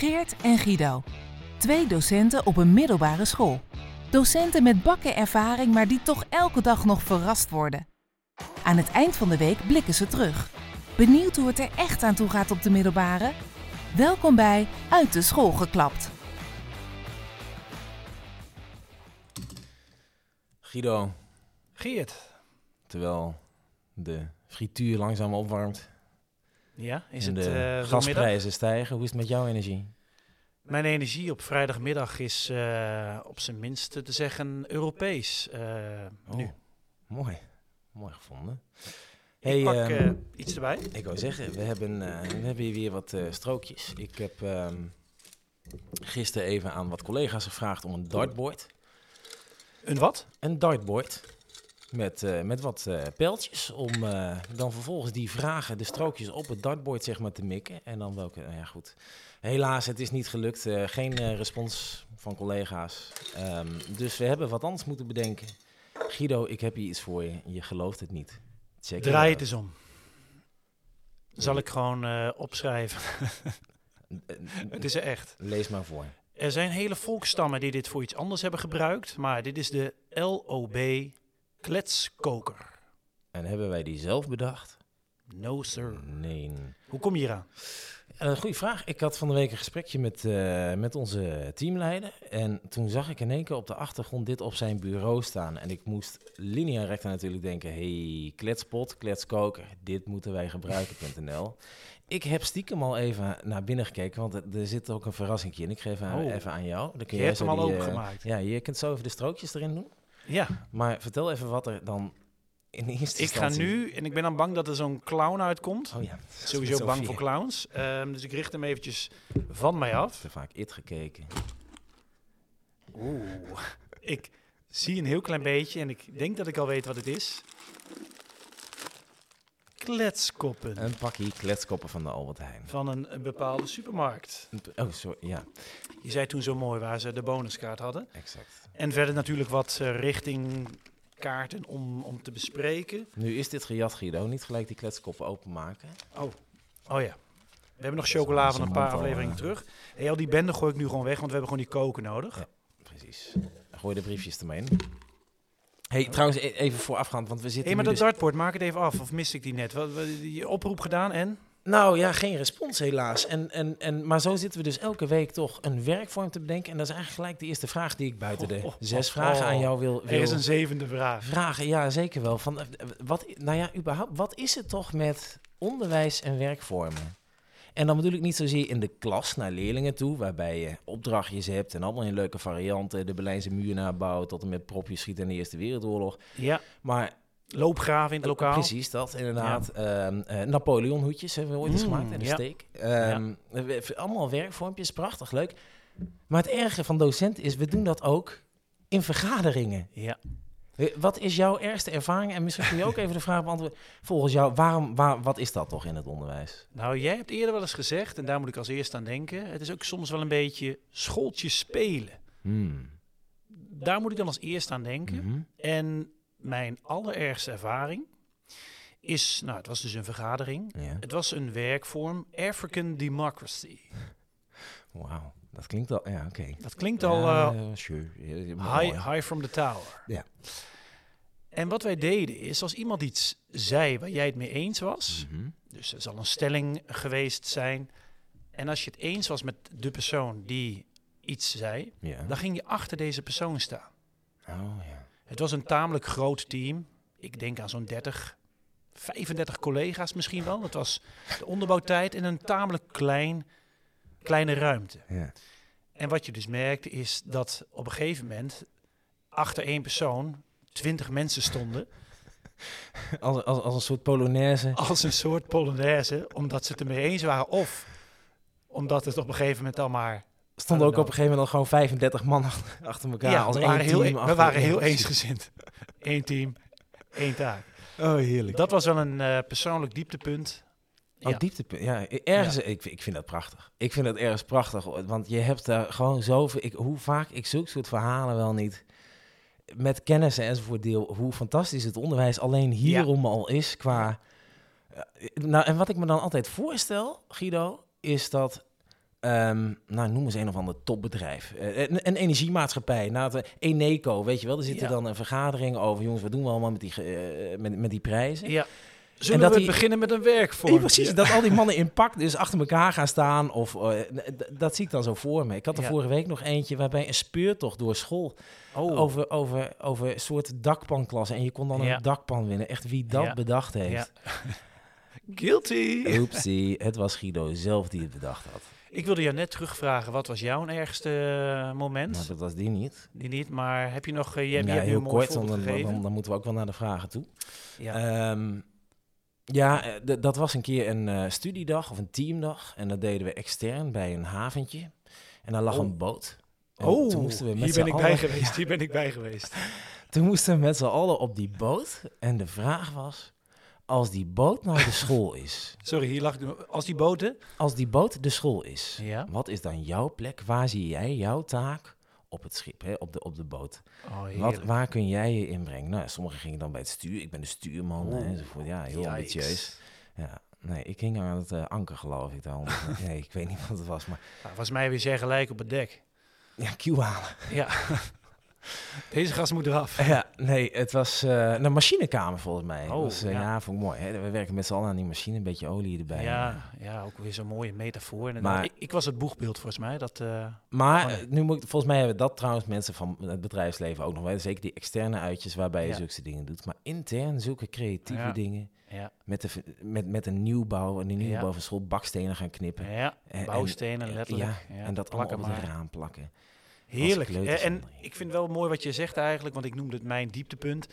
Geert en Guido. Twee docenten op een middelbare school. Docenten met bakken ervaring, maar die toch elke dag nog verrast worden. Aan het eind van de week blikken ze terug. Benieuwd hoe het er echt aan toe gaat op de middelbare? Welkom bij Uit de School geklapt. Guido, Geert. terwijl de frituur langzaam opwarmt Ja, is en het de eh, gasprijzen stijgen, hoe is het met jouw energie? Mijn energie op vrijdagmiddag is eh, op zijn minst te zeggen Europees. eh, Oh, nu. mooi. Mooi gevonden. Ik pak ehm, eh, iets erbij. ik wou zeggen, we hebben, we hebben hier weer wat strookjes. Ik heb ehm, gisteren even aan wat collega's gevraagd om een dartboard. Een wat? Een dartboard met, eh, met wat eh pijltjes om eh, dan vervolgens die vragen, de strookjes op het dartboard zeg maar te mikken. En dan welke, nou ja goed. Helaas, het is niet gelukt. geen respons van collega's. Ehm, dus we hebben wat anders moeten bedenken. Guido, ik heb hier iets voor je. Je gelooft het niet. Check Draai het eens om. Zal ik gewoon opschrijven? het is er echt. Lees maar voor. Er zijn hele volkstammen die dit voor iets anders hebben gebruikt. Maar dit is de LOB kletskoker. En hebben wij die zelf bedacht? No sir. Nee. Hoe kom je hier aan? Een goede vraag. Ik had van de week een gesprekje met, eh, met onze teamleider. En toen zag ik in één keer op de achtergrond dit op zijn bureau staan. En ik moest linea recta natuurlijk denken... hey, kletspot, kletskoker, dit moeten wij gebruiken.nl. Ik heb stiekem al even naar binnen gekeken, want er zit ook een verrassing in. Ik geef hem Oh. even aan jou. Dan kun Je hebt hem al eh, opengemaakt. Ja, je kunt zo even de strookjes erin doen. Ja, Maar vertel even wat er dan in eerste ik ga instantie... nu, en ik ben dan bang dat er zo'n clown uitkomt. Oh ja, Sowieso bang voor clowns. Ehm, dus ik richt hem eventjes van mij af. Te vaak It gekeken. Oeh. Ik zie een heel klein beetje en ik denk dat ik al weet wat het is. Kletskoppen. Een pakje kletskoppen van de Albert Heijn. Van een, een bepaalde supermarkt. Oh, sorry. Ja, Je zei toen zo mooi waar ze de bonuskaart hadden. exact. En verder natuurlijk wat eh, richting kaarten om, om te bespreken. Nu is dit gejat, Guido. Niet gelijk die kletskoppen openmaken. Oh. Oh ja. We hebben nog chocola van een paar afleveringen eh. terug. Hey, al die bende gooi ik nu gewoon weg, want we hebben gewoon die koken nodig. Ja. Precies. Gooi de briefjes ermee in. Hey, trouwens, e- even voorafgaand, want we zitten hey, maar dat dus- dartboard, maak het even af. Of miste ik die net? Wat, wat, je oproep gedaan en? Nou ja, geen respons helaas. En, en, en, maar zo zitten we dus elke week toch een werkvorm te bedenken. En dat is eigenlijk gelijk de eerste vraag die ik buiten de Oh, oh, zes oh, vragen aan jou wil, Er is wil een zevende vraag. vragen. Ja, zeker wel. Van, eh, wat, nou ja, überhaupt, wat is het toch met onderwijs en werkvormen? En dan bedoel ik niet zozeer in de klas naar leerlingen toe, waarbij je opdrachtjes hebt en allemaal in leuke varianten. De Berlijnse muur nabouwen tot en met propjes schieten in de Eerste Wereldoorlog. Ja, Maar loopgraven in het lokaal. Precies, dat inderdaad. Ehm, eh, Napoleon hoedjes hebben we ooit eens Mm, gemaakt en de ja. steek. We- Allemaal werkvormpjes, prachtig, leuk. Maar het erge van docent is, we doen dat ook in vergaderingen. Ja. Eh, Wat is jouw ergste ervaring? En misschien kun je ook even de vraag beantwoorden. Volgens jou, waarom, waar, wat is dat toch in het onderwijs? Nou, jij hebt eerder wel eens gezegd, en daar moet ik als eerste aan denken. Het is ook soms wel een beetje schooltjes spelen. Hmm. Daar moet ik dan als eerste aan denken. Mhm. En mijn allerergste ervaring is, nou, het was dus een vergadering. Ja. Het was een werkvorm, African Democracy. Wauw, dat klinkt al... Ja, oké. Dat klinkt al sure. Mooi. high, high from the tower. Ja. En wat wij deden is, als iemand iets zei waar jij het mee eens was, Mhm. dus er zal een stelling geweest zijn, en als je het eens was met de persoon die iets zei, Ja. dan ging je achter deze persoon staan. Oh, ja. Het was een tamelijk groot team. Ik denk aan zo'n 30, 35 collega's misschien wel. Het was de onderbouwtijd in een tamelijk klein, kleine ruimte. ja. En wat je dus merkte is dat op een gegeven moment achter één persoon 20 mensen stonden. Als, als, als een soort Polonaise. Als een soort Polonaise, omdat ze het ermee eens waren. Of omdat het op een gegeven moment al maar... stonden ook op een gegeven moment al gewoon 35 man achter, elkaar. Ja, als we één waren, heel, team we waren heel eensgezind. Eén team, één taak. Oh, heerlijk. Dat was wel een eh, persoonlijk dieptepunt. Oh, Ja. dieptepunt. Ja, ergens, Ik, ik vind dat prachtig. Ik vind dat ergens prachtig, want je hebt daar gewoon zoveel... Ik, hoe vaak ik zulke soort verhalen wel niet met kennissen enzovoort deel, hoe fantastisch het onderwijs alleen hierom al is qua... Eh, Nou, en wat ik me dan altijd voorstel, Guido, is dat Ehm, nou, noem eens een of ander topbedrijf. Eh, een, een energiemaatschappij. Nou, het, eh, Eneco, weet je wel. Er zitten dan een vergadering over. Jongens, wat doen we allemaal met die, eh, met, met die prijzen? Ja. Zullen dat we die- beginnen met een werkvorm? Ja, precies, dat al die mannen in pak dus achter elkaar gaan staan. Of, eh, dat zie ik dan zo voor me. Ik had er Ja. vorige week nog eentje waarbij een speurtocht door school Oh, over, over, over een soort dakpanklassen. En je kon dan een dakpan winnen. Echt wie dat bedacht heeft. Guilty. Oepsie, het was Guido zelf die het bedacht had. Ik wilde jou net terugvragen, wat was jouw ergste eh, moment? Nou, dat was die niet. Die niet, maar heb je nog, eh, je hebt, je ja, hebt nu heel kort, dan, dan moeten we ook wel naar de vragen toe. ja. Ehm, ja, eh, dat was een keer een eh, studiedag of een teamdag. En dat deden we extern bij een haventje. En daar lag Oh. een boot. En oh, toen moesten we met hier ben ik bij geweest, hier ben ik bij geweest. Toen moesten we met z'n allen op die boot. En de vraag was, als die boot nou de school is, Sorry, hier lag als die boten. als die boot de school is, Ja. wat is dan jouw plek? Waar zie jij jouw taak op het schip, hè, op, de, op de boot? Oh, Wat, waar kun jij je inbrengen? Nou, sommigen gingen dan bij het stuur. Ik ben de stuurman Oeh, enzovoort. Ja, heel ambitieus. Ja, nee, ik hing aan het eh, anker, geloof ik dan. nee, ik weet niet wat het was, maar Nou, volgens mij weer zeer gelijk op het dek. ja, Q halen. Ja. Deze gast moet eraf. Ja, nee, het was eh, een machinekamer volgens mij. Oh, was, eh, ja. ja. vond ik mooi. Hè? We werken met z'n allen aan die machine, een beetje olie erbij. Ja, ja, ook weer zo'n mooie metafoor. Maar- ik, ik was het boegbeeld volgens mij. Dat, eh, Maar Oh, nu moet ik, volgens mij hebben dat trouwens mensen van het bedrijfsleven ook nog wel. Zeker die externe uitjes waarbij je zulke dingen doet. Maar intern zulke creatieve dingen. ja, Met, de, met, met een nieuwbouw, een nieuwbouw Ja. van school, bakstenen gaan knippen. ja, En- bouwstenen en- letterlijk. Ja, en dat plakken allemaal op raam plakken. Heerlijk. Eh, En ik vind wel mooi wat je zegt eigenlijk, want ik noemde het mijn dieptepunt.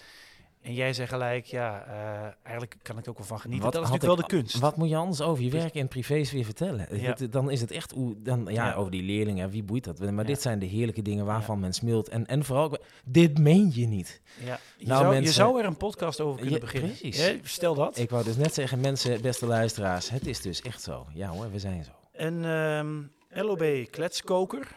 En jij zegt gelijk, ja, eh, eigenlijk kan ik ook wel van genieten. Wat dat is natuurlijk wel ik- de kunst. Wat moet je anders over je Dus- werk en privés weer vertellen? Ja. Het- dan is het echt, dan, ja, Ja. over die leerlingen, wie boeit dat? Maar Ja. dit zijn de heerlijke dingen waarvan men smult. En, en vooral, dit meen je niet. Ja. Je, Nou, zou, je mensen- zou er een podcast over kunnen beginnen. precies. Stel dat. Ik wou dus net zeggen, mensen, beste luisteraars, het is dus echt zo. Ja hoor, we zijn zo. Een ehm, LOB kletskoker.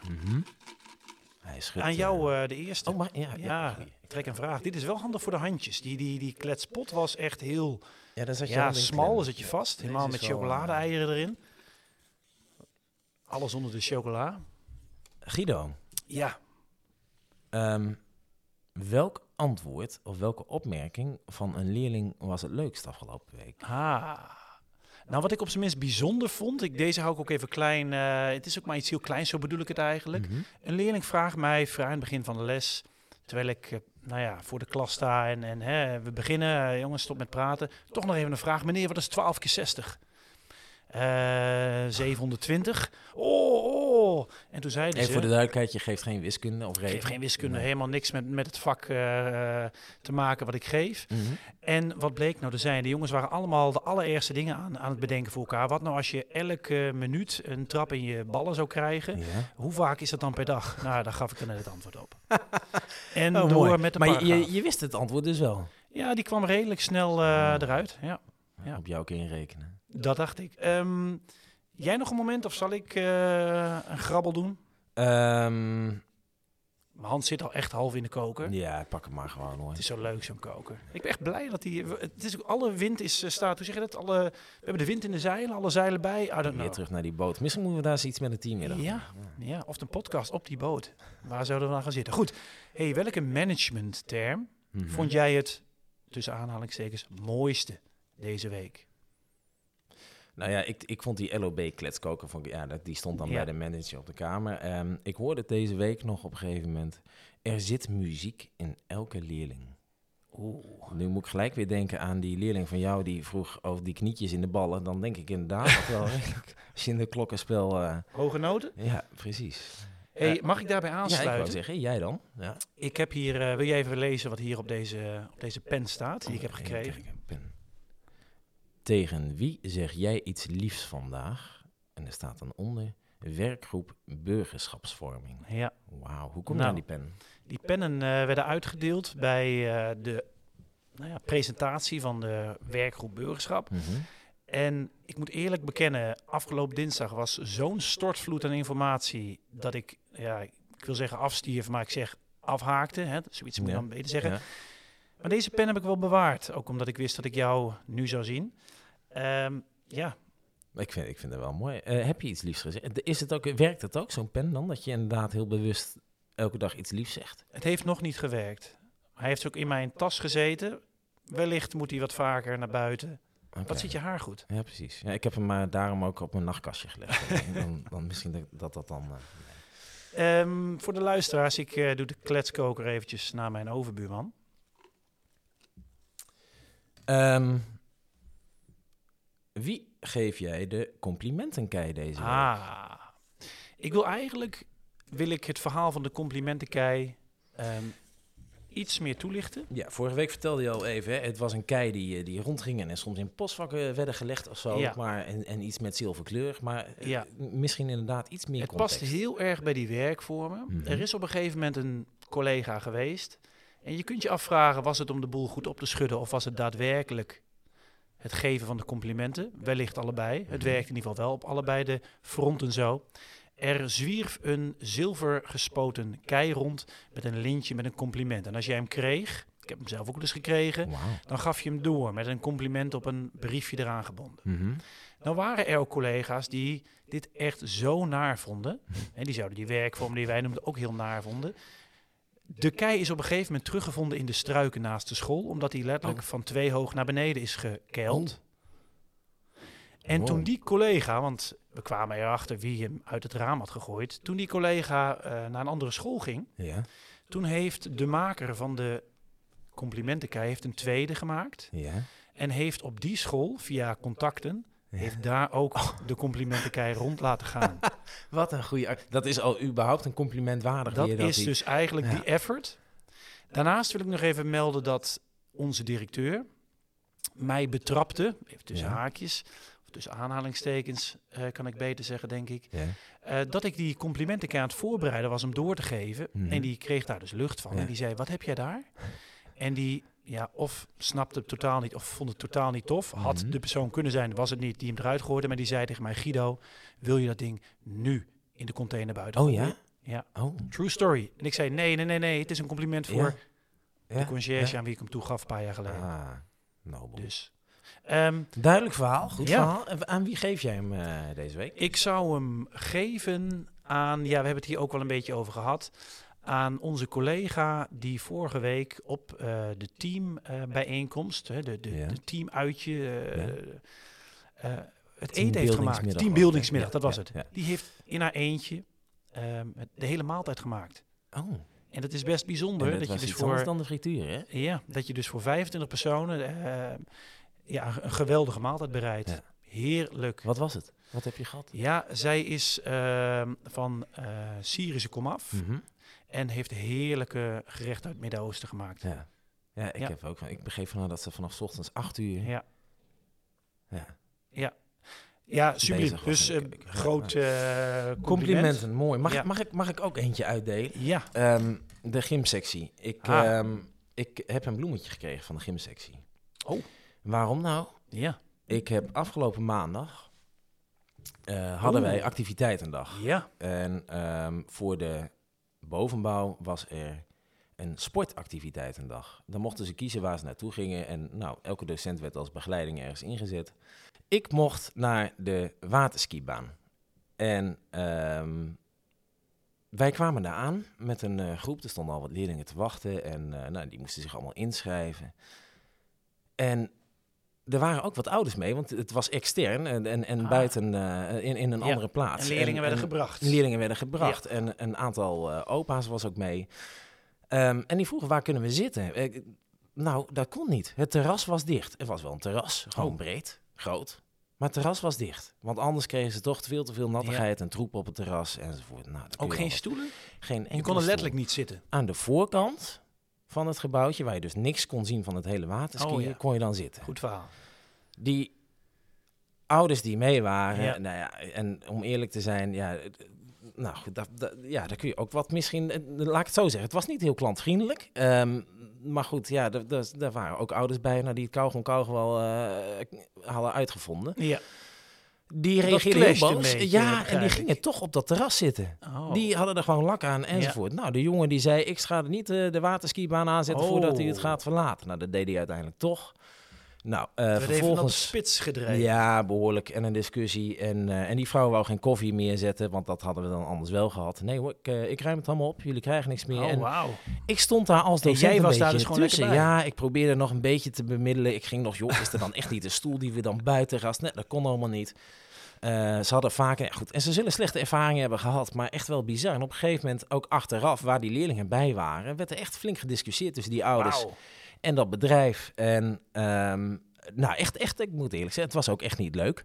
Hij schudt. Aan jou eh, eh, de eerste. oh, maar ja, ja, trek een vraag. Dit is wel handig voor de handjes. Die, die, die kletspot was echt heel ja, dan zat je ja, smal, dan zit je vast. Helemaal met wel, chocolade-eieren erin. Alles onder de chocola. Guido, Ja, ehm, welk antwoord of welke opmerking van een leerling was het leukst afgelopen week? Ah. Nou, wat ik op zijn minst bijzonder vond, ik, deze hou ik ook even klein. eh, het is ook maar iets heel kleins, zo bedoel ik het eigenlijk. Mhm. Een leerling vraagt mij vrij aan het begin van de les, terwijl ik, eh, nou ja, voor de klas sta en, en hè, we beginnen, eh, jongens, stop met praten. Toch nog even een vraag, meneer, wat is 12 keer 60? Eh 720. Oh, oh. En toen zeiden ze... voor de duidelijkheid, je geeft geen wiskunde of Ik geef geen wiskunde, Nee. helemaal niks met, met het vak eh, te maken wat ik geef. Mhm. En wat bleek nou te zijn? De jongens waren allemaal de allereerste dingen aan, aan het bedenken voor elkaar. Wat nou als je elke minuut een trap in je ballen zou krijgen? Ja. Hoe vaak is dat dan per dag? Nou, daar gaf ik dan net het antwoord op. en Oh, door mooi. met de maar je, je, wist het antwoord dus wel. Ja, die kwam redelijk snel eh, eruit. Ja, Ja. Op jou kun je rekenen. dat dacht ik. Ehm, jij nog een moment of zal ik eh, een grabbel doen? Ehm, Mijn hand zit al echt half in de koker. ja, pak hem maar gewoon hoor. Het is zo leuk, zo'n koker. Ik ben echt blij dat die... Het is ook, alle wind is eh, staat... Hoe zeg je dat? Alle, we hebben de wind in de zeilen, alle zeilen bij. I don't Weer know. terug naar die boot. Misschien moeten we daar eens iets met het team in. Ja, ja, of een podcast op die boot. Waar zouden we dan gaan zitten? Goed. Hey, welke managementterm Mhm. vond jij het, tussen aanhalingstekens, mooiste deze week? Nou ja, ik, ik vond die LOB-kletskoker, ik- ja, dat, die stond dan Ja. bij de manager op de kamer. Ehm, ik hoorde deze week nog op een gegeven moment. Er zit muziek in elke leerling. Oeh. Nu moet ik gelijk weer denken aan die leerling van jou die vroeg over die knietjes in de ballen. Dan denk ik inderdaad dat wel redelijk. Als je in de klokkenspel... eh, Hoge noten? ja, precies. Hey, Eh, mag ik daarbij Ja, ik aansluiten? wou zeggen, jij dan? Ja. ik heb hier, eh, wil jij even lezen wat hier op deze, op deze pen staat, die ik heb gekregen? Tegen wie zeg jij iets liefs vandaag? En er staat dan onder werkgroep burgerschapsvorming. Ja, Wauw, hoe kom je Nou. aan die pen? die pennen eh, werden uitgedeeld bij eh, de nou ja, presentatie van de werkgroep burgerschap. Mhm. En ik moet eerlijk bekennen, afgelopen dinsdag was zo'n stortvloed aan informatie dat ik, ja, ik wil zeggen afstierf, maar ik zeg afhaakte. Hè? Zoiets moet je Ja. dan beter zeggen. Ja. Maar deze pen heb ik wel bewaard, ook omdat ik wist dat ik jou nu zou zien. Ehm, ja, Ik vind, ik vind het wel mooi. Eh, heb je iets liefs gezegd? Is het ook, werkt het ook, zo'n pen dan? Dat je inderdaad heel bewust elke dag iets liefs zegt? Het heeft nog niet gewerkt. Hij heeft ook in mijn tas gezeten. Wellicht moet hij wat vaker naar buiten. Oké. Wat zit je haar goed? Ja, precies. Ja, ik heb hem maar daarom ook op mijn nachtkastje gelegd. dan, dan misschien dat dat, dan... eh, Ehm, voor de luisteraars, ik eh, doe de kletskoker eventjes naar mijn overbuurman. Ehm, wie geef jij de complimentenkei deze week? Ah, ik wil eigenlijk wil ik het verhaal van de complimentenkei ehm, iets meer toelichten. Ja, vorige week vertelde je al even, hè, het was een kei die, eh, die rondging en soms in postvakken werden gelegd of zo. Ja. Maar, en, en iets met zilverkleur, maar eh, Ja. misschien inderdaad iets meer Het context. past heel erg bij die werkvormen. Mhm. Er is op een gegeven moment een collega geweest. En je kunt je afvragen, was het om de boel goed op te schudden of was het daadwerkelijk het geven van de complimenten? Wellicht allebei. Het werkt in ieder geval wel op allebei de fronten zo. Er zwierf een zilver gespoten kei rond met een lintje met een compliment. En als jij hem kreeg, ik heb hem zelf ook eens gekregen, dan gaf je hem door met een compliment op een briefje eraan gebonden. Mhm. Nou waren er ook collega's die dit echt zo naar vonden. En die zouden die werkvorm die wij noemden ook heel naar vonden. De kei is op een gegeven moment teruggevonden in de struiken naast de school. Omdat hij letterlijk Oh. van twee hoog naar beneden is gekeild. En Wow. toen die collega, want we kwamen erachter wie hem uit het raam had gegooid. Toen die collega eh, naar een andere school ging. Ja, Toen heeft de maker van de complimentenkei heeft een tweede gemaakt. ja. En heeft op die school via contacten. Heeft daar ook de complimentenkei rond laten gaan. Wat een goede... Dat is al überhaupt een compliment waardig. dat je is dus eigenlijk die effort. Daarnaast wil ik nog even melden dat onze directeur mij betrapte, even tussen haakjes, of tussen aanhalingstekens eh, kan ik beter zeggen, denk ik, eh, dat ik die complimentenkei aan het voorbereiden was om door te geven. Mhm. En die kreeg daar dus lucht van. En die zei, wat heb jij daar? En die, ja, of snapte het totaal niet, of vond het totaal niet tof. Had Mhm. de persoon kunnen zijn, was het niet, die hem eruit gooide. Maar die zei tegen mij, Guido, wil je dat ding nu in de container buiten Oh ja? Ja. Oh. True story. En ik zei, nee, nee, nee, nee, het is een compliment voor Ja. de conciërge Ja. aan wie ik hem toegaf een paar jaar geleden. Ah, nobel. Dus, ehm, Duidelijk verhaal, goed Ja. verhaal. En aan wie geef jij hem eh, deze week? ik zou hem geven aan, ja, we hebben het hier ook wel een beetje over gehad, aan onze collega die vorige week op eh, de teambijeenkomst, hè, de, de, Ja. de teamuitje, eh, Ja. eh, het eten heeft gemaakt. Teambuildingsmiddag hè? dat was Ja, het. ja. Die heeft in haar eentje ehm, de hele maaltijd gemaakt. Oh, En dat is best bijzonder, dat dat je dus voor... dan de frituur, hè? Ja, dat je dus voor 25 personen eh, ja, een geweldige maaltijd bereidt. Ja. Heerlijk. Wat was het? Wat heb je gehad? Ja, zij is ehm, van eh Syrische komaf Mhm. En heeft heerlijke gerechten uit het Midden-Oosten gemaakt. Ja. Ja, ik Ja. heb ook. van- Ik begreep van haar dat ze vanaf ochtends 8 uur. Ja, Ja. ja subliem. Bezig was Dus ik- ik- groot eh, compliment. Complimenten, mooi. Mag, Ja. ik, mag, ik, mag ik ook eentje uitdelen? Ja, Ehm, de gymsectie. Ik, Ah. ehm, ik heb een bloemetje gekregen van de gymsectie. Oh. Waarom nou? ja, Ik heb afgelopen maandag eh, hadden wij activiteitendag. ja. En voor de bovenbouw was er een sportactiviteitendag. Dan mochten ze kiezen waar ze naartoe gingen. En nou, elke docent werd als begeleiding ergens ingezet. Ik mocht naar de waterskibaan. En ehm, wij kwamen daar aan met een eh, groep. Er stonden al wat leerlingen te wachten. En eh, nou, die moesten zich allemaal inschrijven. En er waren ook wat ouders mee, want het was extern en, en, en Ah. buiten eh, in, in een Ja, andere plaats. En leerlingen werden en gebracht. Leerlingen werden gebracht en een aantal eh, opa's was ook mee. Ehm, en die vroegen, waar kunnen we zitten? Nou, dat kon niet. Het terras was dicht. Het was wel een terras, gewoon Oh. breed, groot. Maar het terras was dicht. Want anders kregen ze toch veel te veel nattigheid en troep op het terras enzovoort. Nou, Ook geen stoelen? geen Je kon er stoel. letterlijk niet zitten. Aan de voorkant van het gebouwtje, waar je dus niks kon zien van het hele waterskiën, Oh, ja. kon je dan zitten. Goed verhaal. Die ouders die mee waren, Ja. nou ja, en om eerlijk te zijn, ja, nou goed, dat, dat- ja, daar kun je ook wat misschien, laat ik het zo zeggen, het was niet heel klantvriendelijk. Ehm, maar goed, ja, er waren ook ouders bij nou, die het kauwgom kauwgom wel eh, hadden uitgevonden. Ja. Die reageerden heel clasht een boos. beetje, ja, en die ik. gingen toch op dat terras zitten. Oh. Die hadden er gewoon lak aan enzovoort. Nou, de jongen die zei, ik ga er niet eh, de waterskibaan aanzetten voordat hij het Oh. gaat verlaten. Nou, dat deed hij uiteindelijk toch. Nou, de vervolgens... spits gedreven. Ja, behoorlijk. En een discussie. En, eh, en die vrouw wou geen koffie meer zetten, want dat hadden we dan anders wel gehad. Nee hoor, ik, eh, ik ruim het allemaal op. Jullie krijgen niks meer. Oh, en ik stond daar als En docent jij was daar dus gewoon tussen. Ja, ik probeerde nog een beetje te bemiddelen. Ik ging nog, joh, is er dan echt niet een stoel die we dan buiten gast? Nee, dat kon allemaal niet. Ze hadden vaker, ja, goed, en ze zullen slechte ervaringen hebben gehad, maar echt wel bizar. En op een gegeven moment, ook achteraf, waar die leerlingen bij waren, werd er echt flink gediscussieerd tussen die ouders. En dat bedrijf. En ehm, nou, echt, echt, ik moet eerlijk zeggen, het was ook echt niet leuk.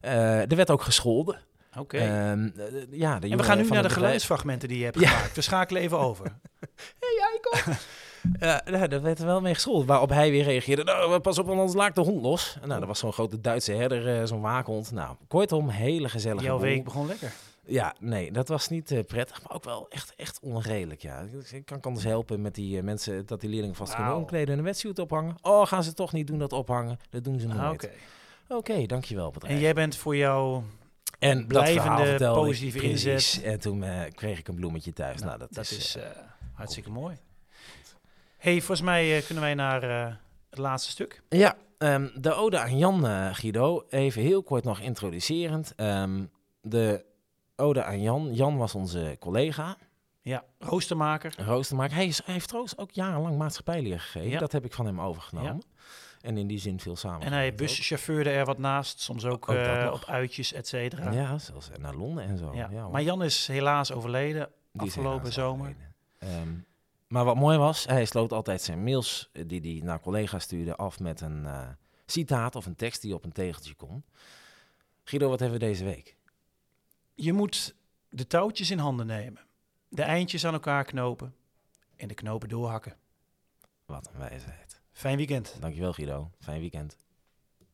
Eh, er werd ook gescholden. Oké. Ehm, eh, ja, en we gaan nu naar de geluidsfragmenten die je hebt Ja. gemaakt. We schakelen even over. Ja, nou, daar werd er wel mee gescholden. Waarop hij weer reageerde. Nou, pas op, anders laat ik de hond los. Nou, dat was zo'n grote Duitse herder, eh, zo'n waakhond. Nou, kortom, hele gezellige Jouw week begon lekker. Ja, nee, dat was niet eh, prettig, maar ook wel echt, echt onredelijk. Ja. Ik- kan anders helpen met die eh, mensen dat die leerlingen vast kunnen Wauw. omkleden en een wetsuit ophangen. Oh, gaan ze toch niet doen dat ophangen? Dat doen ze nooit. Ah, Oké. Oké, dankjewel bedrijf. En jij bent voor jou... en blijvende positieve inzet. En toen eh, kreeg ik een bloemetje thuis. Nou, Nou, dat, dat, is... is eh, eh, hartstikke mooi. hey, volgens mij eh, kunnen wij naar eh, het laatste stuk. Ja, ehm, de ode aan Jan, eh, Guido. Even heel kort nog introducerend. Ehm, de ode aan Jan. Jan was onze collega, Ja, roostermaker. roostermaker. Hij, is, hij heeft trouwens ook jarenlang maatschappijleer gegeven. Ja. Dat heb ik van hem overgenomen. En in die zin veel samen. En hij buschauffeurde er wat naast. Soms ook, eh, op uitjes, et cetera. Ja, zelfs naar Londen en zo. Ja. Maar Jan is helaas overleden. Die afgelopen helaas zomer. overleden. Ehm, maar wat mooi was, hij sloot altijd zijn mails eh, die hij naar collega's stuurde af met een eh, citaat of een tekst die op een tegeltje kon. Guido, wat hebben we deze week? Je moet de touwtjes in handen nemen. De eindjes aan elkaar knopen. En de knopen doorhakken. Wat een wijsheid. Fijn weekend. Dankjewel Guido. Fijn weekend.